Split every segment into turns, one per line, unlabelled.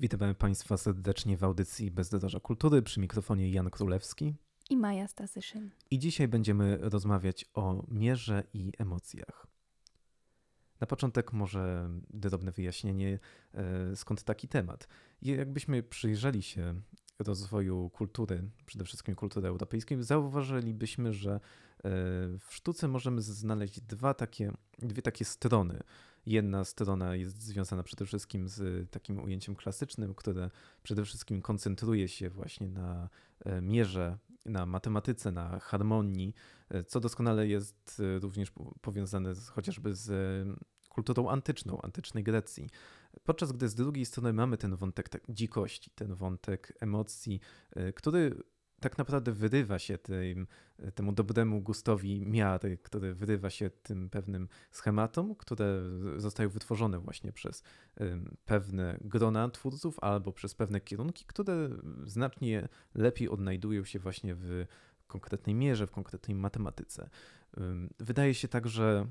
Witamy Państwa serdecznie w audycji Bezdroża Kultury przy mikrofonie Jan Królewski.
I Maja Stasyszyn.
I dzisiaj będziemy rozmawiać o mierze i emocjach. Na początek może drobne wyjaśnienie, e, skąd taki temat. Jakbyśmy przyjrzeli się rozwoju kultury, przede wszystkim kultury europejskiej, zauważylibyśmy, że e, w sztuce możemy znaleźć dwa takie, dwie takie strony. Jedna strona jest związana przede wszystkim z takim ujęciem klasycznym, które przede wszystkim koncentruje się właśnie na e, mierze, na matematyce, na harmonii, e, co doskonale jest również powiązane z, chociażby z kulturą antyczną, antycznej Grecji. Podczas gdy z drugiej strony mamy ten wątek tak, dzikości, ten wątek emocji, y, który tak naprawdę wyrywa się tym, temu dobremu gustowi miary, który wyrywa się tym pewnym schematom, które zostają wytworzone właśnie przez pewne grona twórców albo przez pewne kierunki, które znacznie lepiej odnajdują się właśnie w konkretnej mierze, w konkretnej matematyce. Wydaje się także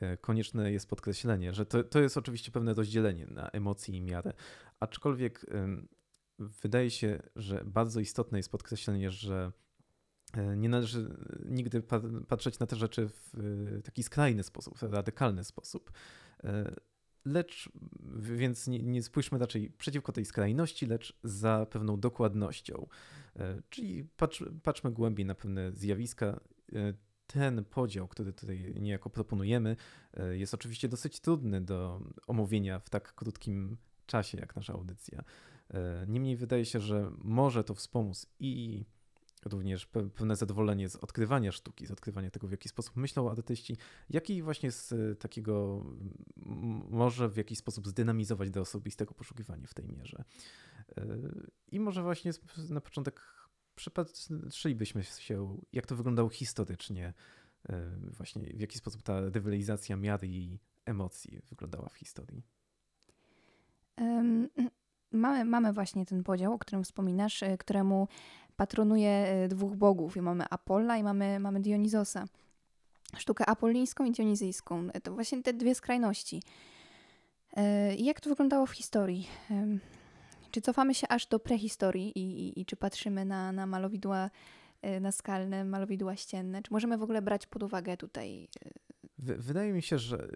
E, konieczne jest podkreślenie, że to, to jest oczywiście pewne rozdzielenie na emocje i miarę, aczkolwiek wydaje się, że bardzo istotne jest podkreślenie, że e, nie należy nigdy patrzeć na te rzeczy w e, taki skrajny sposób, w radykalny sposób. Lecz, więc nie, nie spójrzmy raczej przeciwko tej skrajności, lecz za pewną dokładnością. Czyli patrz, patrzmy głębiej na pewne zjawiska ten podział, który tutaj niejako proponujemy, e, jest oczywiście dosyć trudny do omówienia w tak krótkim czasie jak nasza audycja. Niemniej wydaje się, że może to wspomóc i również pewne zadowolenie z odkrywania sztuki, z odkrywania tego, w jaki sposób myślą artyści, jak i właśnie z takiego może w jakiś sposób zdynamizować do osobistego poszukiwania w tej mierze. I może właśnie na początek przypatrzylibyśmy się, jak to wyglądało historycznie, właśnie w jaki sposób ta rywalizacja miary i emocji wyglądała w historii.
Mamy, mamy właśnie ten podział, o którym wspominasz, e, któremu patronuje e, dwóch bogów. I mamy Apolla i mamy, mamy Dionizosa. Sztukę apollińską i dionizyjską. To właśnie te dwie skrajności. I jak to wyglądało w historii? Czy cofamy się aż do prehistorii i, i, i czy patrzymy na, na malowidła y, naskalne, malowidła ścienne? Czy możemy w ogóle brać pod uwagę tutaj?
Y, wydaje mi się, że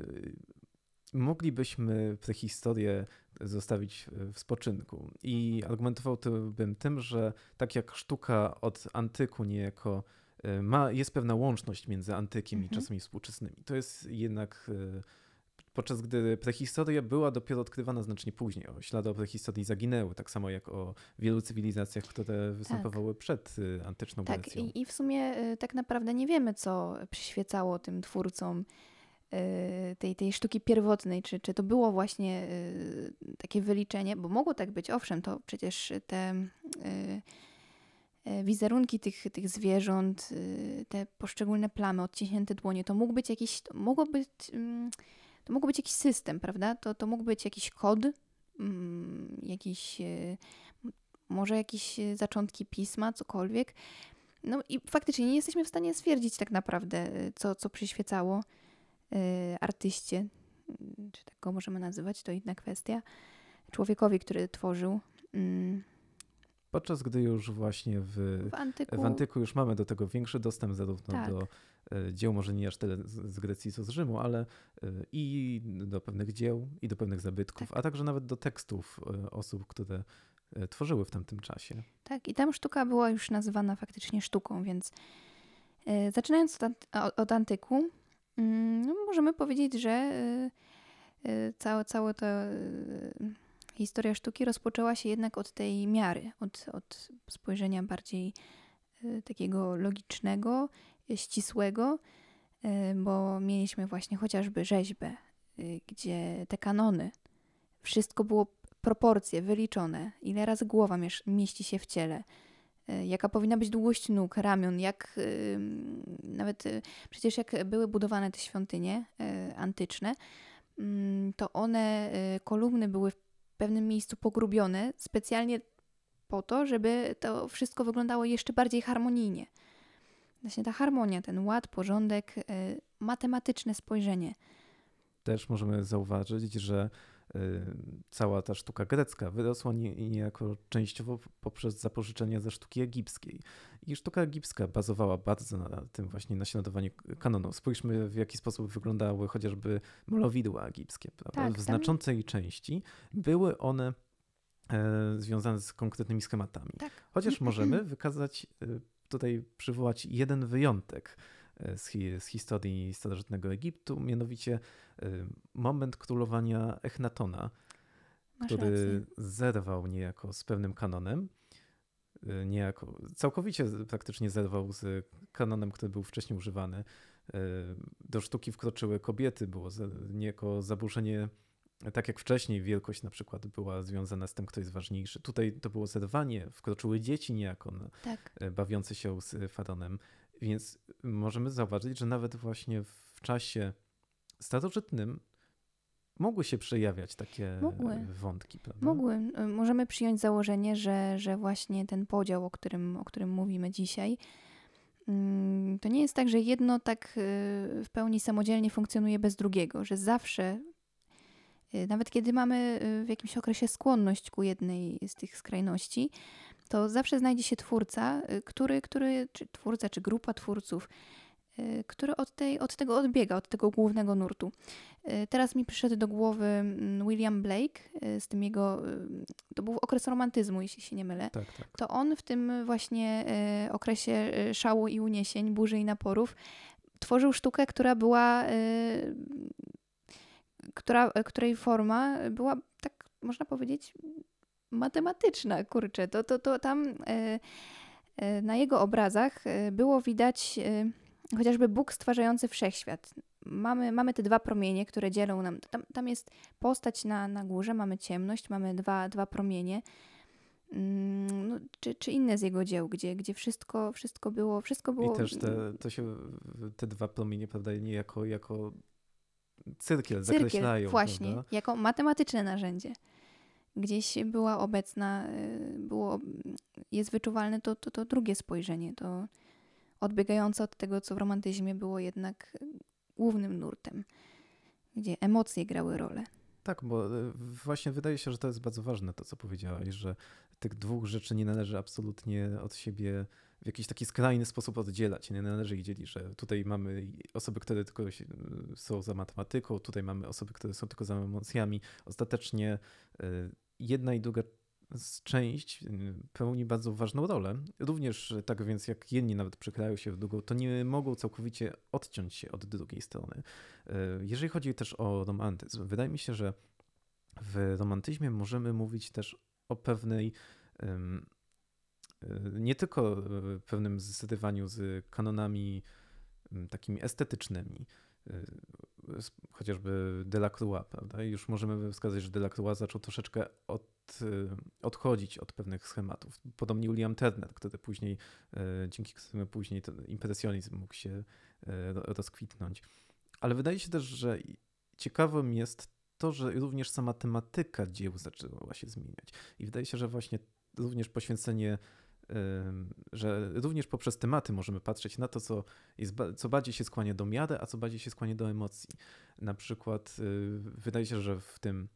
moglibyśmy prehistorię zostawić w spoczynku. I argumentowałbym tym, że tak jak sztuka od antyku niejako ma, jest pewna łączność między antykiem mhm. i czasami współczesnymi. To jest jednak podczas gdy prehistoria była dopiero odkrywana znacznie później. O, ślady o prehistorii zaginęły, tak samo jak o wielu cywilizacjach, które występowały tak. przed y, antyczną
tak,
Grecją.
I, I w sumie tak naprawdę nie wiemy, co przyświecało tym twórcom tej, tej sztuki pierwotnej, czy, czy to było właśnie takie wyliczenie, bo mogło tak być, owszem, to przecież te wizerunki tych, tych zwierząt, te poszczególne plamy, odciśnięte dłonie, to mógł być jakiś, mogło być mm, to mógł być jakiś system, prawda? To, to mógł być jakiś kod, mm, jakiś, może jakieś zaczątki pisma, cokolwiek. No i faktycznie nie jesteśmy w stanie stwierdzić tak naprawdę, co, co przyświecało y, artyście, mm, czy tak go możemy nazywać, to inna kwestia, człowiekowi, który tworzył. Y,
Podczas gdy już właśnie w, w, antyku. w antyku już mamy do tego większy dostęp zarówno tak. do E, dzieł, może nie aż tyle z Grecji, co z Rzymu, ale e, i do pewnych dzieł, i do pewnych zabytków, tak. a także nawet do tekstów e, osób, które tworzyły w tamtym czasie.
Tak, i tam sztuka była już nazywana faktycznie sztuką, więc zaczynając od, od antyku, mm, możemy powiedzieć, że cała, cała ta historia sztuki rozpoczęła się jednak od tej miary, od, od spojrzenia bardziej takiego logicznego ścisłego, y, bo mieliśmy właśnie chociażby rzeźbę, y, gdzie te kanony, wszystko było proporcje wyliczone, ile razy głowa mieści się w ciele, y, jaka powinna być długość nóg, ramion, jak nawet przecież jak były budowane te świątynie antyczne, mm, to one, kolumny były w pewnym miejscu pogrubione specjalnie po to, żeby to wszystko wyglądało jeszcze bardziej harmonijnie. Właśnie ta harmonia, ten ład, porządek, y, matematyczne spojrzenie.
Też możemy zauważyć, że cała ta sztuka grecka wyrosła niejako częściowo poprzez zapożyczenia ze sztuki egipskiej. I sztuka egipska bazowała bardzo na tym właśnie naśladowaniu kanonu. Spójrzmy, w jaki sposób wyglądały chociażby malowidła egipskie. Tak, w znaczącej części były one e, związane z konkretnymi schematami. Tak. Chociaż możemy wykazać, e, tutaj przywołać jeden wyjątek z, hi z historii starożytnego Egiptu, mianowicie moment królowania Echnatona, Masz który rację. zerwał niejako z pewnym kanonem Y, niejako całkowicie praktycznie zerwał z kanonem, który był wcześniej używany. Do sztuki wkroczyły kobiety, było niejako zaburzenie, tak jak wcześniej wielkość na przykład była związana z tym, kto jest ważniejszy. Tutaj to było zerwanie, wkroczyły dzieci niejako tak. Bawiące się z faronem. Więc możemy zauważyć, że nawet właśnie w czasie starożytnym mogły się przejawiać takie mogły. wątki, prawda?
Mogły. Możemy przyjąć założenie, że, że właśnie ten podział, o którym, o którym mówimy dzisiaj, mm, to nie jest tak, że jedno tak y, w pełni samodzielnie funkcjonuje bez drugiego, że zawsze, y, nawet kiedy mamy y, w jakimś okresie skłonność ku jednej z tych skrajności, to zawsze znajdzie się twórca, który, który czy twórca, czy grupa twórców, Y, który od, tej, od tego odbiega, od tego głównego nurtu. Y, teraz mi przyszedł do głowy mm, William Blake y, z tym jego, to był okres romantyzmu, jeśli się nie mylę. Tak, tak. To on w tym właśnie okresie szału i uniesień, burzy i naporów tworzył sztukę, która była, która, której forma była, tak można powiedzieć, matematyczna, kurczę. To, to, to tam na jego obrazach było widać chociażby Bóg stwarzający wszechświat. Mamy, mamy te dwa promienie, które dzielą nam. Tam, tam jest postać na, na górze, mamy ciemność, mamy dwa, dwa promienie. Mm, no, czy, czy inne z jego dzieł, gdzie, gdzie wszystko, wszystko było, wszystko było.
I też te, to się, te dwa promienie, prawda, niejako jako cyrkiel, cyrkiel zakreślają.
Właśnie,
prawda?
jako matematyczne narzędzie. Gdzieś była obecna, y, było, jest wyczuwalne to, to, to drugie spojrzenie, to, odbiegające od tego, co w romantyzmie było jednak głównym nurtem, gdzie emocje grały rolę.
Tak, bo e, właśnie wydaje się, że to jest bardzo ważne, to co powiedziałaś, że tych dwóch rzeczy nie należy absolutnie od siebie w jakiś taki skrajny sposób oddzielać. Nie należy ich dzielić, że tutaj mamy osoby, które tylko są za matematyką, tutaj mamy osoby, które są tylko za emocjami. Ostatecznie jedna i druga część pełni bardzo ważną rolę. Również tak więc jak jedni nawet przekrywają się w drugą, to nie mogą całkowicie odciąć się od drugiej strony. Y, jeżeli chodzi też o romantyzm, wydaje mi się, że w romantyzmie możemy mówić też o pewnej y, nie tylko pewnym zrywaniu z kanonami takimi estetycznymi, chociażby Delacroix, prawda? I już możemy wskazać, że Delacroix zaczął troszeczkę od Y, odchodzić od pewnych schematów. Podobnie William Turner, który później, y, dzięki któremu później ten impresjonizm mógł się y, rozkwitnąć. Ale wydaje się też, że ciekawym jest to, że również sama tematyka dzieł zaczęła się zmieniać. I wydaje się, że właśnie również poświęcenie, że również poprzez tematy możemy patrzeć na to, co, jest, co bardziej się skłania do miary, a co bardziej się skłania do emocji. Na przykład wydaje się, że w tym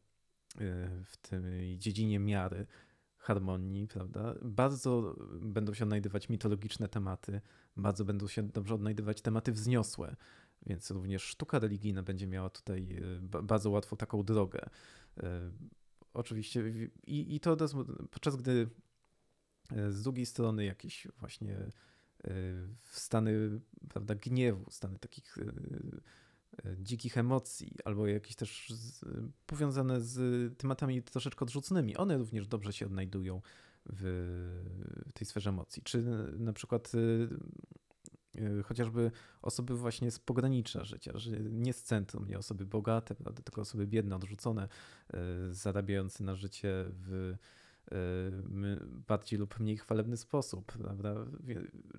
Y, w tej dziedzinie miary, harmonii, prawda? Bardzo będą się odnajdywać mitologiczne tematy, bardzo będą się dobrze odnajdywać tematy wzniosłe, więc również sztuka religijna będzie miała tutaj y, bardzo łatwo taką drogę. Y, oczywiście i, i to podczas gdy z drugiej strony jakieś właśnie stany prawda, gniewu, stany takich E, dzikich emocji, albo jakieś też powiązane z tematami troszeczkę odrzuconymi. One również dobrze się odnajdują w, tej sferze emocji. Czy na przykład e, e, chociażby osoby właśnie z pogranicza życia, że nie z centrum, nie osoby bogate, prawda, tylko osoby biedne, odrzucone, zarabiające na życie w bardziej lub mniej chwalebny sposób, prawda?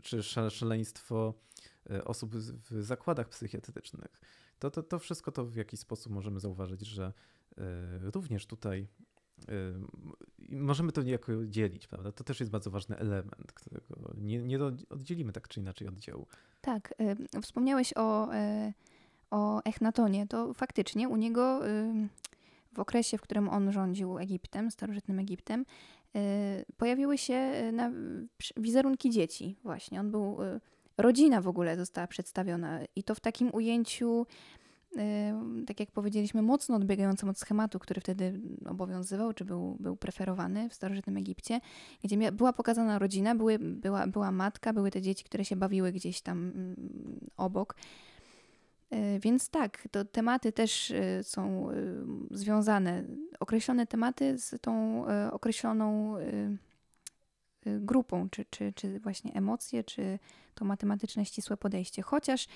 czy szaleństwo osób w zakładach psychiatrycznych to, to, to wszystko to w jakiś sposób możemy zauważyć, że y, również tutaj y, możemy to niejako dzielić, prawda? To też jest bardzo ważny element, którego nie, nie oddzielimy tak czy inaczej od dziełu.
Tak, y, wspomniałeś o, o Echnatonie, to faktycznie u niego w okresie, w którym on rządził Egiptem, starożytnym Egiptem, pojawiły się na wizerunki dzieci właśnie. On był, rodzina w ogóle została przedstawiona i to w takim ujęciu tak jak powiedzieliśmy, mocno odbiegającym od schematu, który wtedy obowiązywał, czy był, był preferowany w starożytnym Egipcie, gdzie była pokazana rodzina, były, była, była matka, były te dzieci, które się bawiły gdzieś tam mm, obok. Y, więc tak, to tematy też y, są y, związane, określone tematy z tą określoną grupą, czy, czy, czy właśnie emocje, czy to matematyczne, ścisłe podejście. Chociaż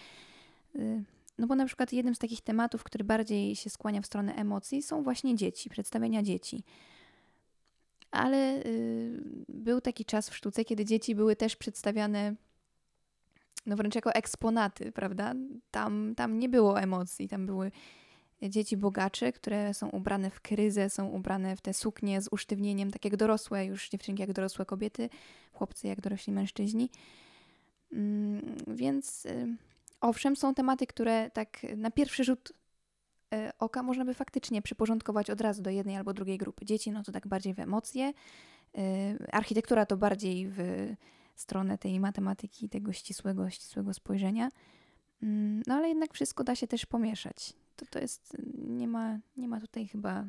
no bo na przykład jednym z takich tematów, który bardziej się skłania w stronę emocji, są właśnie dzieci, przedstawienia dzieci. Ale był taki czas w sztuce, kiedy dzieci były też przedstawiane no wręcz jako eksponaty, prawda? Tam, tam nie było emocji, tam były dzieci bogacze, które są ubrane w kryzę, są ubrane w te suknie z usztywnieniem, tak jak dorosłe już dziewczynki, jak dorosłe kobiety, chłopcy jak dorośli mężczyźni. Mm, więc... Y, Owszem, są tematy, które tak na pierwszy rzut e, oka można by faktycznie przyporządkować od razu do jednej albo drugiej grupy. Dzieci, no to tak bardziej w emocje, e, architektura to bardziej w stronę tej matematyki, tego ścisłego, ścisłego spojrzenia. Mm, no ale jednak wszystko da się też pomieszać. To, to jest, nie ma, nie ma tutaj chyba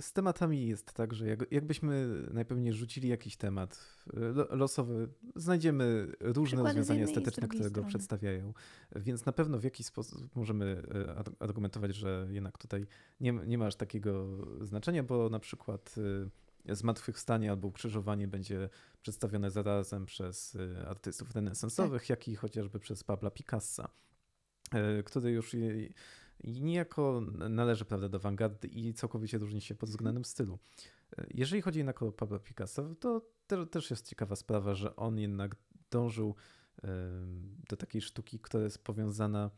z tematami jest tak, że jak, jakbyśmy najpewniej rzucili jakiś temat losowy, znajdziemy różne rozwiązania estetyczne, które go przedstawiają. Więc na pewno w jakiś sposób możemy e, argumentować, że jednak tutaj nie, nie ma aż takiego znaczenia, bo na przykład e, zmartwychwstanie albo ukrzyżowanie będzie przedstawione zarazem przez e, artystów renesansowych, tak. jak i chociażby przez Pabla Picassa, który już niejako należy prawda, do awangardy i całkowicie różni się pod względem stylu. Jeżeli chodzi jednak o Pablo Picasso, to też jest ciekawa sprawa, że on jednak dążył do takiej sztuki, która jest powiązana,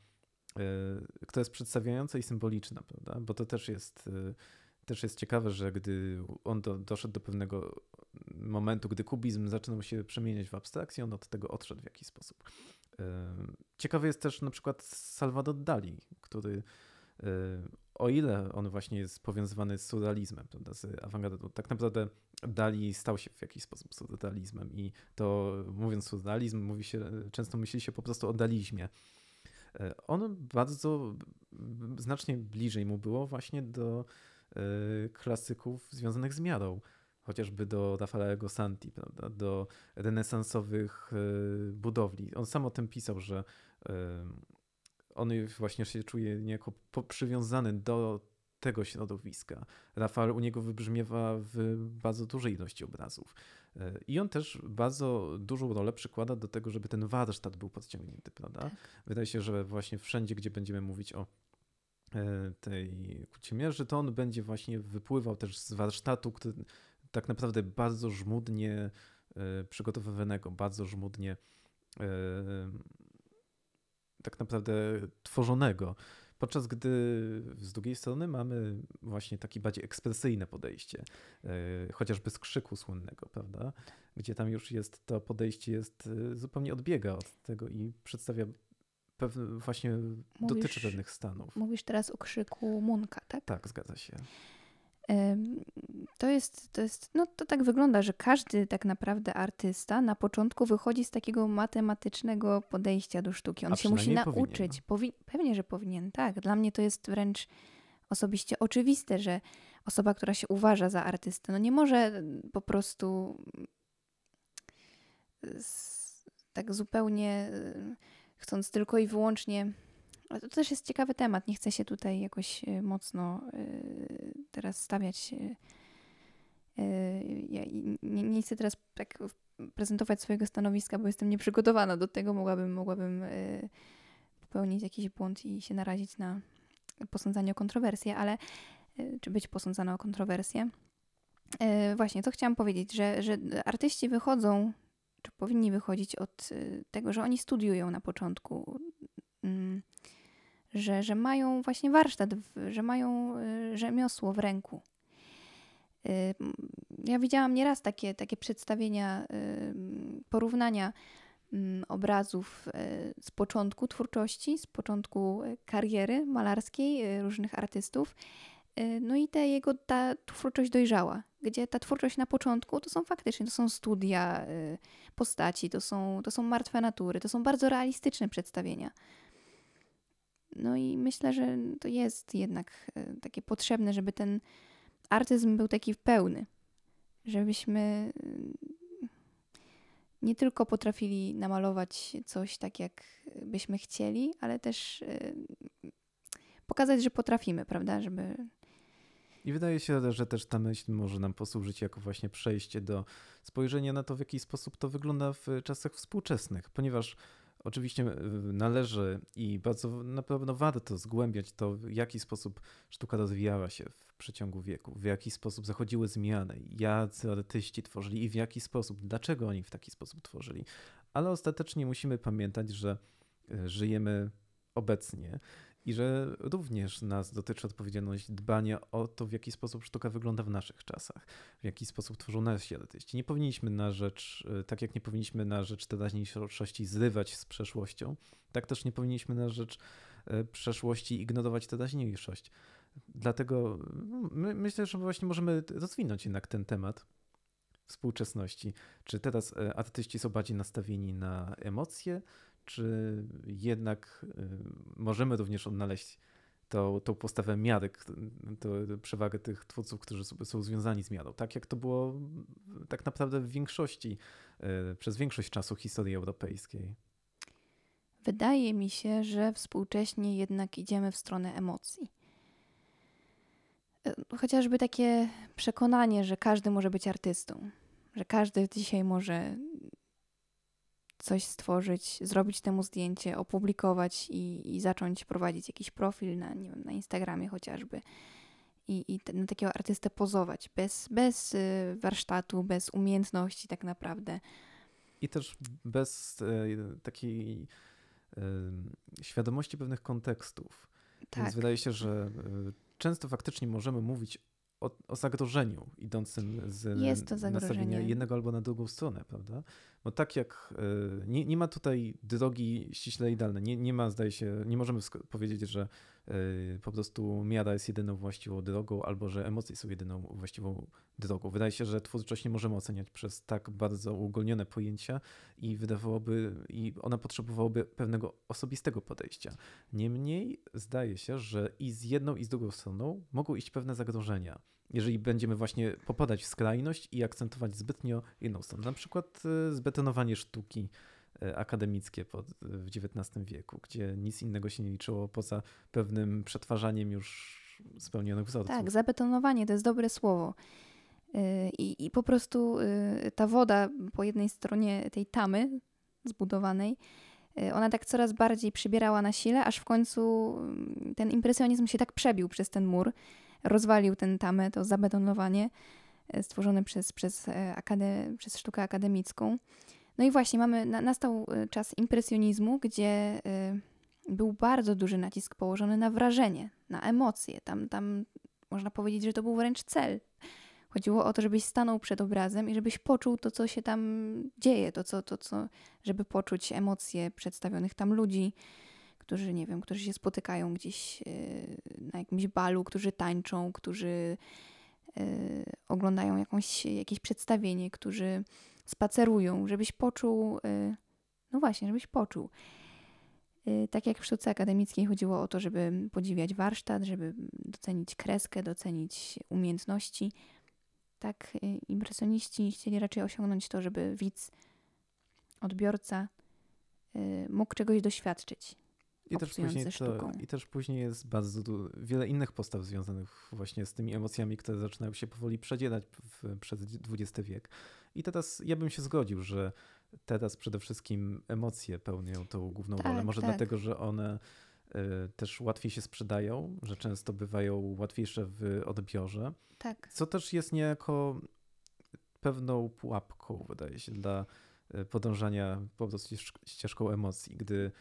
która jest przedstawiająca i symboliczna, prawda? Bo to też jest, też jest ciekawe, że gdy on do, doszedł do pewnego momentu, gdy kubizm zaczynał się przemieniać w abstrakcję, on od tego odszedł w jakiś sposób. Ciekawy jest też na przykład Salvador Dali, który o ile on właśnie jest powiązywany z surrealizmem, prawda, z awangardą, tak naprawdę Dali stał się w jakiś sposób surrealizmem i to mówiąc surrealizm, mówi się, często myśli się po prostu o dalizmie. On bardzo znacznie bliżej mu było właśnie do klasyków związanych z miarą chociażby do Rafaela Santi, prawda, do renesansowych e, budowli. On sam o tym pisał, że e, on właśnie się czuje niejako przywiązany do tego środowiska. Rafael u niego wybrzmiewa w bardzo dużej ilości obrazów. I on też bardzo dużą rolę przykłada do tego, żeby ten warsztat był podciągnięty, prawda? Tak. Wydaje się, że właśnie wszędzie, gdzie będziemy mówić o tej kucimierzy, to on będzie właśnie wypływał też z warsztatu, który tak naprawdę bardzo żmudnie e, przygotowywanego, bardzo żmudnie e, tak naprawdę tworzonego. Podczas gdy z drugiej strony mamy właśnie takie bardziej ekspresyjne podejście, e, chociażby z krzyku słynnego, prawda? Gdzie tam już jest to podejście jest zupełnie odbiega od tego i przedstawia pewne, właśnie mówisz, dotyczy pewnych stanów.
Mówisz teraz o krzyku Munka, tak?
Tak, zgadza się.
To jest, to jest, no to tak wygląda, że każdy tak naprawdę artysta na początku wychodzi z takiego matematycznego podejścia do sztuki. On A się musi nauczyć. Powi pewnie, że powinien, tak. Dla mnie to jest wręcz osobiście oczywiste, że osoba, która się uważa za artystę, no nie może po prostu tak zupełnie chcąc tylko i wyłącznie ale to też jest ciekawy temat. Nie chcę się tutaj jakoś e, mocno e, teraz stawiać. E, ja nie, nie chcę teraz tak prezentować swojego stanowiska, bo jestem nieprzygotowana do tego. Mogłabym, mogłabym popełnić jakiś błąd i się narazić na posądzanie o kontrowersję, ale czy być posądzana o kontrowersję. Właśnie, to chciałam powiedzieć, że, że artyści wychodzą, czy powinni wychodzić od tego, że oni studiują na początku mm, że, że mają właśnie warsztat, że mają y, rzemiosło w ręku. Y, ja widziałam nieraz takie, takie przedstawienia, y, porównania mm, obrazów z początku twórczości, z początku kariery malarskiej różnych artystów Y, no i te jego ta twórczość dojrzała, gdzie ta twórczość na początku to są faktycznie, to są studia y, postaci, to są, to są martwe natury, to są bardzo realistyczne przedstawienia. No i myślę, że to jest jednak y, takie potrzebne, żeby ten artyzm był taki pełny, żebyśmy nie tylko potrafili namalować coś tak, jak byśmy chcieli, ale też pokazać, że potrafimy, prawda? Żeby,
i wydaje się, że też ta myśl może nam posłużyć jako właśnie przejście do spojrzenia na to, w jaki sposób to wygląda w czasach współczesnych, ponieważ oczywiście e, należy i bardzo na pewno warto zgłębiać to, w jaki sposób sztuka rozwijała się w przeciągu wieku, w jaki sposób zachodziły zmiany, jacy artyści tworzyli i w jaki sposób, dlaczego oni w taki sposób tworzyli. Ale ostatecznie musimy pamiętać, że e, żyjemy obecnie i że również nas dotyczy odpowiedzialność dbania o to, w jaki sposób sztuka wygląda w naszych czasach, w jaki sposób tworzą nasi artyści. Nie powinniśmy na rzecz, e, tak jak nie powinniśmy na rzecz teraźniejszości zrywać z przeszłością, tak też nie powinniśmy na rzecz e, przeszłości ignorować teraźniejszość. Dlatego no, my, myślę, że właśnie możemy rozwinąć jednak ten temat współczesności. Czy teraz e, artyści są bardziej nastawieni na emocje, czy jednak y, możemy również odnaleźć tą, tą postawę miary, to przewagę tych twórców, którzy są związani z miarą. Tak jak to było tak naprawdę w większości, y, przez większość czasu historii europejskiej.
Wydaje mi się, że współcześnie jednak idziemy w stronę emocji. Y, chociażby takie przekonanie, że każdy może być artystą, że każdy dzisiaj może coś stworzyć, zrobić temu zdjęcie, opublikować i, i zacząć prowadzić jakiś profil na, nie wiem, na Instagramie chociażby. I, i na takiego artystę pozować, bez, bez y, warsztatu, bez umiejętności tak naprawdę.
I też bez y, takiej y, świadomości pewnych kontekstów. Tak. Więc wydaje się, że często faktycznie możemy mówić o, o zagrożeniu idącym z nastawienia jednego albo na drugą stronę, prawda? Bo tak jak e, nie, nie ma tutaj drogi ściśle idealnej, nie, nie ma, zdaje się, nie możemy powiedzieć, że po prostu miara jest jedyną właściwą drogą, albo że emocje są jedyną właściwą drogą. Wydaje się, że twórczość nie możemy oceniać przez tak bardzo uogólnione pojęcia i wydawałoby, i ona potrzebowałaby pewnego osobistego podejścia. Niemniej zdaje się, że i z jedną, i z drugą stroną mogą iść pewne zagrożenia jeżeli będziemy właśnie popadać w skrajność i akcentować zbytnio jedną stronę. Na przykład e, zbetonowanie sztuki akademickie pod, w XIX wieku, gdzie nic innego się nie liczyło poza pewnym przetwarzaniem już spełnionych wzorców.
Tak, zabetonowanie to jest dobre słowo. E, I, I po prostu ta woda po jednej stronie tej tamy zbudowanej, ona tak coraz bardziej przybierała na sile, aż w końcu mm, ten impresjonizm się tak przebił przez ten mur, rozwalił ten tamę, to zabetonowanie e, stworzone przez, przez, e, akade, przez sztukę akademicką. No i właśnie mamy, na, nastał e, czas impresjonizmu, gdzie był bardzo duży nacisk położony na wrażenie, na emocje. Tam, tam można powiedzieć, że to był wręcz cel. Chodziło o to, żebyś stanął przed obrazem i żebyś poczuł to, co się tam dzieje, to, co, to, co, żeby poczuć emocje przedstawionych tam ludzi, którzy, nie wiem, którzy się spotykają gdzieś e, na jakimś balu, którzy tańczą, którzy oglądają jakąś, jakieś przedstawienie, którzy spacerują, żebyś poczuł, e, no właśnie, żebyś poczuł. Tak jak w sztuce akademickiej chodziło o to, żeby podziwiać warsztat, żeby docenić kreskę, docenić umiejętności, tak impresjoniści chcieli raczej osiągnąć to, żeby widz, odbiorca mógł czegoś doświadczyć. I też, później to,
I też później jest bardzo wiele innych postaw związanych właśnie z tymi emocjami, które zaczynają się powoli przedzierać w, przez XX wiek. I teraz ja bym się zgodził, że teraz przede wszystkim emocje pełnią tą główną tak, rolę. Może tak. dlatego, że one y, też łatwiej się sprzedają, że często bywają łatwiejsze w odbiorze.
Tak.
Co też jest niejako pewną pułapką, wydaje się, dla y, podążania po prostu ścieżką emocji, gdy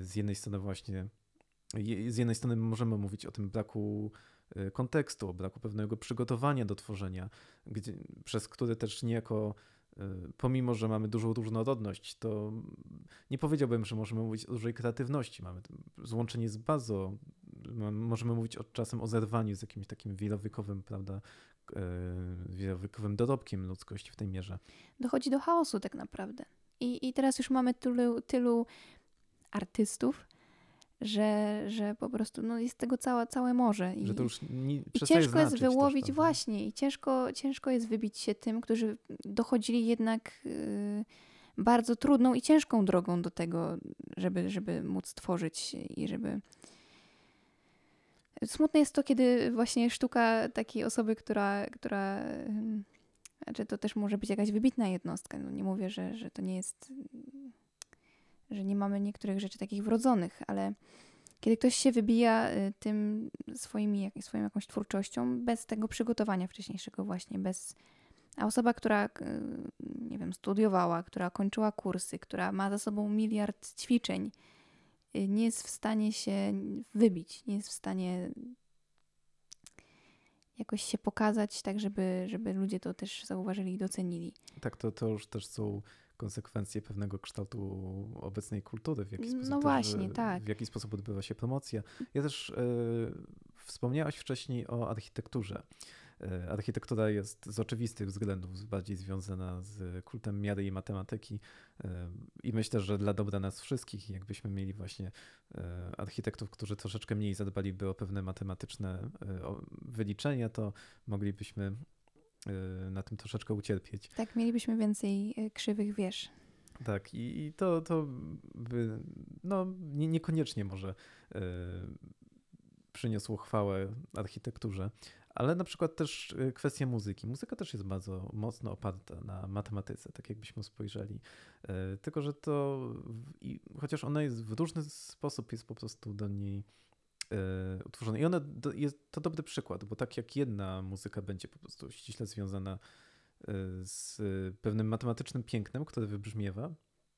z jednej strony właśnie, z jednej strony możemy mówić o tym braku y, kontekstu, o braku pewnego przygotowania do tworzenia, gdzie, przez który też niejako pomimo, że mamy dużą różnorodność, to nie powiedziałbym, że możemy mówić o dużej kreatywności. Mamy złączenie z bardzo, możemy mówić od czasem o zerwaniu z jakimś takim wielowykowym, prawda, wielowykowym dorobkiem ludzkości w tej mierze.
Dochodzi do chaosu tak naprawdę. I, i teraz już mamy tylu, tylu artystów, że, że po prostu no, jest tego całe, całe morze.
I, że to już nie,
i ciężko jest wyłowić, też, właśnie, i ciężko, ciężko jest wybić się tym, którzy dochodzili jednak y, bardzo trudną i ciężką drogą do tego, żeby, żeby móc tworzyć i żeby. Smutne jest to, kiedy właśnie sztuka takiej osoby, która, która znaczy to też może być jakaś wybitna jednostka. No nie mówię, że, że to nie jest że nie mamy niektórych rzeczy takich wrodzonych, ale kiedy ktoś się wybija y, tym swoimi, swoją jakąś twórczością bez tego przygotowania wcześniejszego właśnie, bez... A osoba, która, y, nie wiem, studiowała, która kończyła kursy, która ma za sobą miliard ćwiczeń, y, nie jest w stanie się wybić, nie jest w stanie jakoś się pokazać tak, żeby, żeby ludzie to też zauważyli i docenili.
Tak, to, to już też są konsekwencje pewnego kształtu obecnej kultury, w jaki sposób,
no właśnie, tak.
w jaki sposób odbywa się promocja. Ja też y, wspomniałaś wcześniej o architekturze. E, architektura jest z oczywistych względów bardziej związana z kultem miary i matematyki i myślę, że dla dobra nas wszystkich, jakbyśmy mieli właśnie architektów, którzy troszeczkę mniej zadbaliby o pewne matematyczne wyliczenia, to moglibyśmy na tym troszeczkę ucierpieć.
Tak, mielibyśmy więcej y, krzywych wież.
Tak, i, i to, to by, no, nie, niekoniecznie może y, przyniosło chwałę architekturze, ale na przykład też kwestia muzyki. Muzyka też jest bardzo mocno oparta na matematyce, tak jakbyśmy spojrzeli. Tylko, że to, i, chociaż ona jest w różny sposób, jest po prostu do niej utworzone. I ona jest to dobry przykład, bo tak jak jedna muzyka będzie po prostu ściśle związana e, z pewnym matematycznym pięknem, które wybrzmiewa,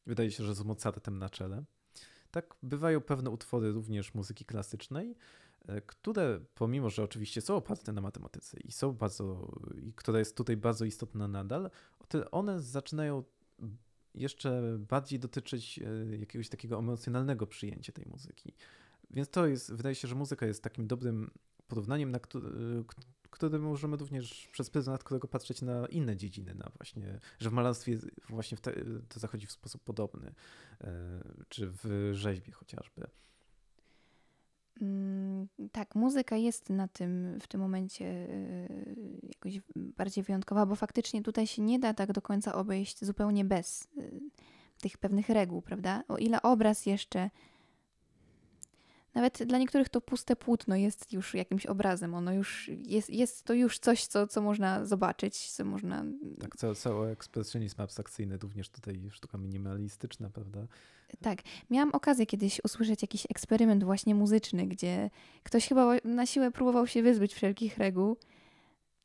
wydaje się, że z Mozartem na czele, tak bywają pewne utwory również muzyki klasycznej, e, które pomimo, że oczywiście są oparte na matematyce i są bardzo, i która jest tutaj bardzo istotna nadal, one zaczynają jeszcze bardziej dotyczyć jakiegoś takiego emocjonalnego przyjęcia tej muzyki. Więc to jest, wydaje się, że muzyka jest takim dobrym porównaniem, na który, który możemy również przez pryzmat którego patrzeć na inne dziedziny, na właśnie, że w malarstwie właśnie w te, to zachodzi w sposób podobny, e, czy w rzeźbie chociażby.
Mm, tak, muzyka jest na tym w tym momencie e, jakoś bardziej wyjątkowa, bo faktycznie tutaj się nie da tak do końca obejść zupełnie bez e, tych pewnych reguł, prawda? O ile obraz jeszcze nawet dla niektórych to puste płótno jest już jakimś obrazem. Ono już jest, jest to już coś, co, co można zobaczyć, co można.
Tak, cały, cały ekspresjonizm abstrakcyjny, również tutaj sztuka minimalistyczna, prawda?
Tak. Miałam okazję kiedyś usłyszeć jakiś eksperyment właśnie muzyczny, gdzie ktoś chyba na siłę próbował się wyzbyć wszelkich reguł,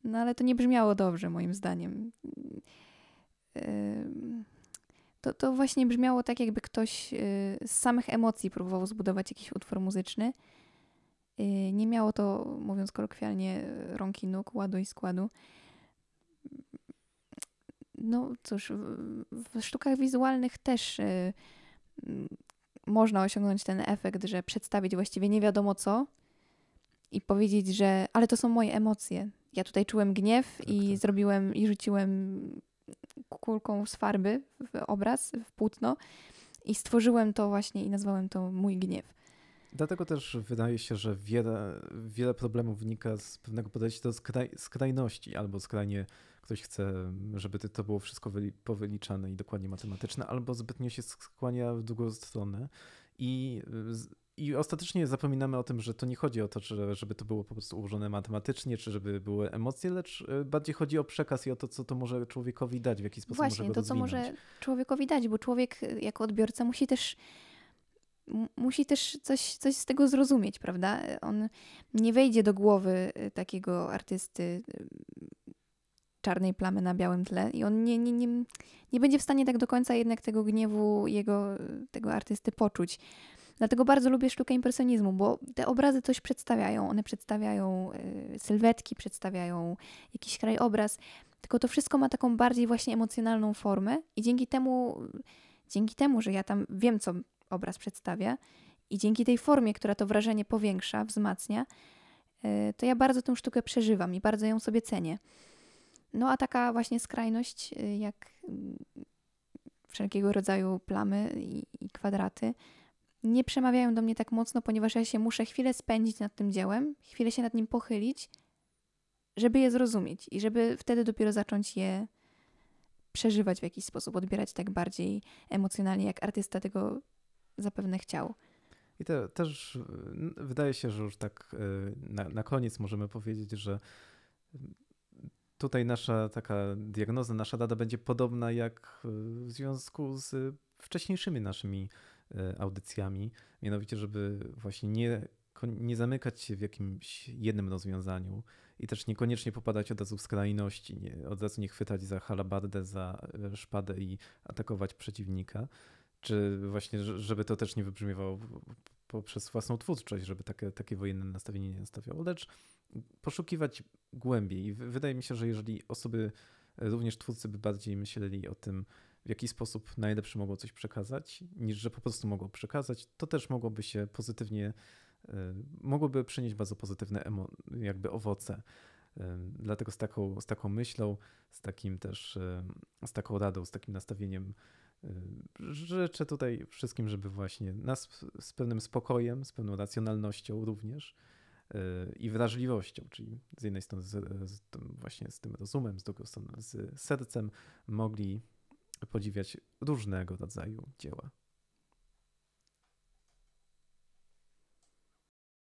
no ale to nie brzmiało dobrze, moim zdaniem. Yy to, to właśnie brzmiało tak, jakby ktoś y, z samych emocji próbował zbudować jakiś utwór muzyczny. Y, nie miało to, mówiąc kolokwialnie, rąk i nóg, ładu i składu. No cóż, w sztukach wizualnych też y, można osiągnąć ten efekt, że przedstawić właściwie nie wiadomo co i powiedzieć, że ale to są moje emocje. Ja tutaj czułem gniew tak, i tak. zrobiłem i rzuciłem kulką z farby w obraz, w płótno i stworzyłem to właśnie i nazwałem to mój gniew.
Dlatego też wydaje się, że wiele, wiele problemów wynika z pewnego podejścia do skraj, skrajności, albo skrajnie ktoś chce, żeby to było wszystko wyli, powyliczane i dokładnie matematyczne, albo zbytnio się skłania w drugą stronę i i ostatecznie zapominamy o tym, że to nie chodzi o to, żeby to było po prostu ułożone matematycznie, czy żeby były emocje, lecz e, bardziej chodzi o przekaz i o to, co to może człowiekowi dać, w jaki sposób
Właśnie,
może
go to, co może człowiekowi dać, bo człowiek e, jako odbiorca musi też musi też coś, coś z tego zrozumieć, prawda? On nie wejdzie do głowy e, takiego artysty czarnej plamy na białym tle i on nie, nie, nie, nie będzie w stanie tak do końca jednak tego gniewu jego, tego artysty poczuć. Dlatego bardzo lubię sztukę impresjonizmu, bo te obrazy coś przedstawiają. One przedstawiają y, sylwetki, przedstawiają jakiś krajobraz. tylko to wszystko ma taką bardziej właśnie emocjonalną formę i dzięki temu, dzięki temu, że ja tam wiem, co obraz przedstawia i dzięki tej formie, która to wrażenie powiększa, wzmacnia, y, to ja bardzo tę sztukę przeżywam i bardzo ją sobie cenię. No a taka właśnie skrajność, y, jak mm, wszelkiego rodzaju plamy i, i kwadraty, nie przemawiają do mnie tak mocno, ponieważ ja się muszę chwilę spędzić nad tym dziełem, chwilę się nad nim pochylić, żeby je zrozumieć i żeby wtedy dopiero zacząć je przeżywać w jakiś sposób, odbierać tak bardziej emocjonalnie, jak artysta tego zapewne chciał.
I te, też wydaje się, że już tak y, na, na koniec możemy powiedzieć, że tutaj nasza taka diagnoza, nasza data będzie podobna jak w związku z wcześniejszymi naszymi y, audycjami, mianowicie, żeby właśnie nie, nie zamykać się w jakimś jednym rozwiązaniu i też niekoniecznie popadać od razu w skrajności, nie, od razu nie chwytać za halabardę, za y, szpadę i atakować przeciwnika, czy właśnie, żeby to też nie wybrzmiewało poprzez własną twórczość, żeby takie, takie wojenne nastawienie nie nastawiało, lecz poszukiwać głębiej. I wydaje mi się, że jeżeli osoby, również twórcy by bardziej myśleli o tym, w jaki sposób najlepszy mogą coś przekazać, niż że po prostu mogą przekazać, to też mogłoby się pozytywnie, e, mogłoby przynieść bardzo pozytywne jakby owoce. E, dlatego z taką, z taką myślą, z takim też, e, z taką radą, z takim nastawieniem życzę tutaj wszystkim, żeby właśnie nas z pewnym spokojem, z pewną racjonalnością również i wrażliwością, czyli z jednej strony z, z właśnie z tym rozumem, z drugiej strony z sercem mogli podziwiać różnego rodzaju dzieła.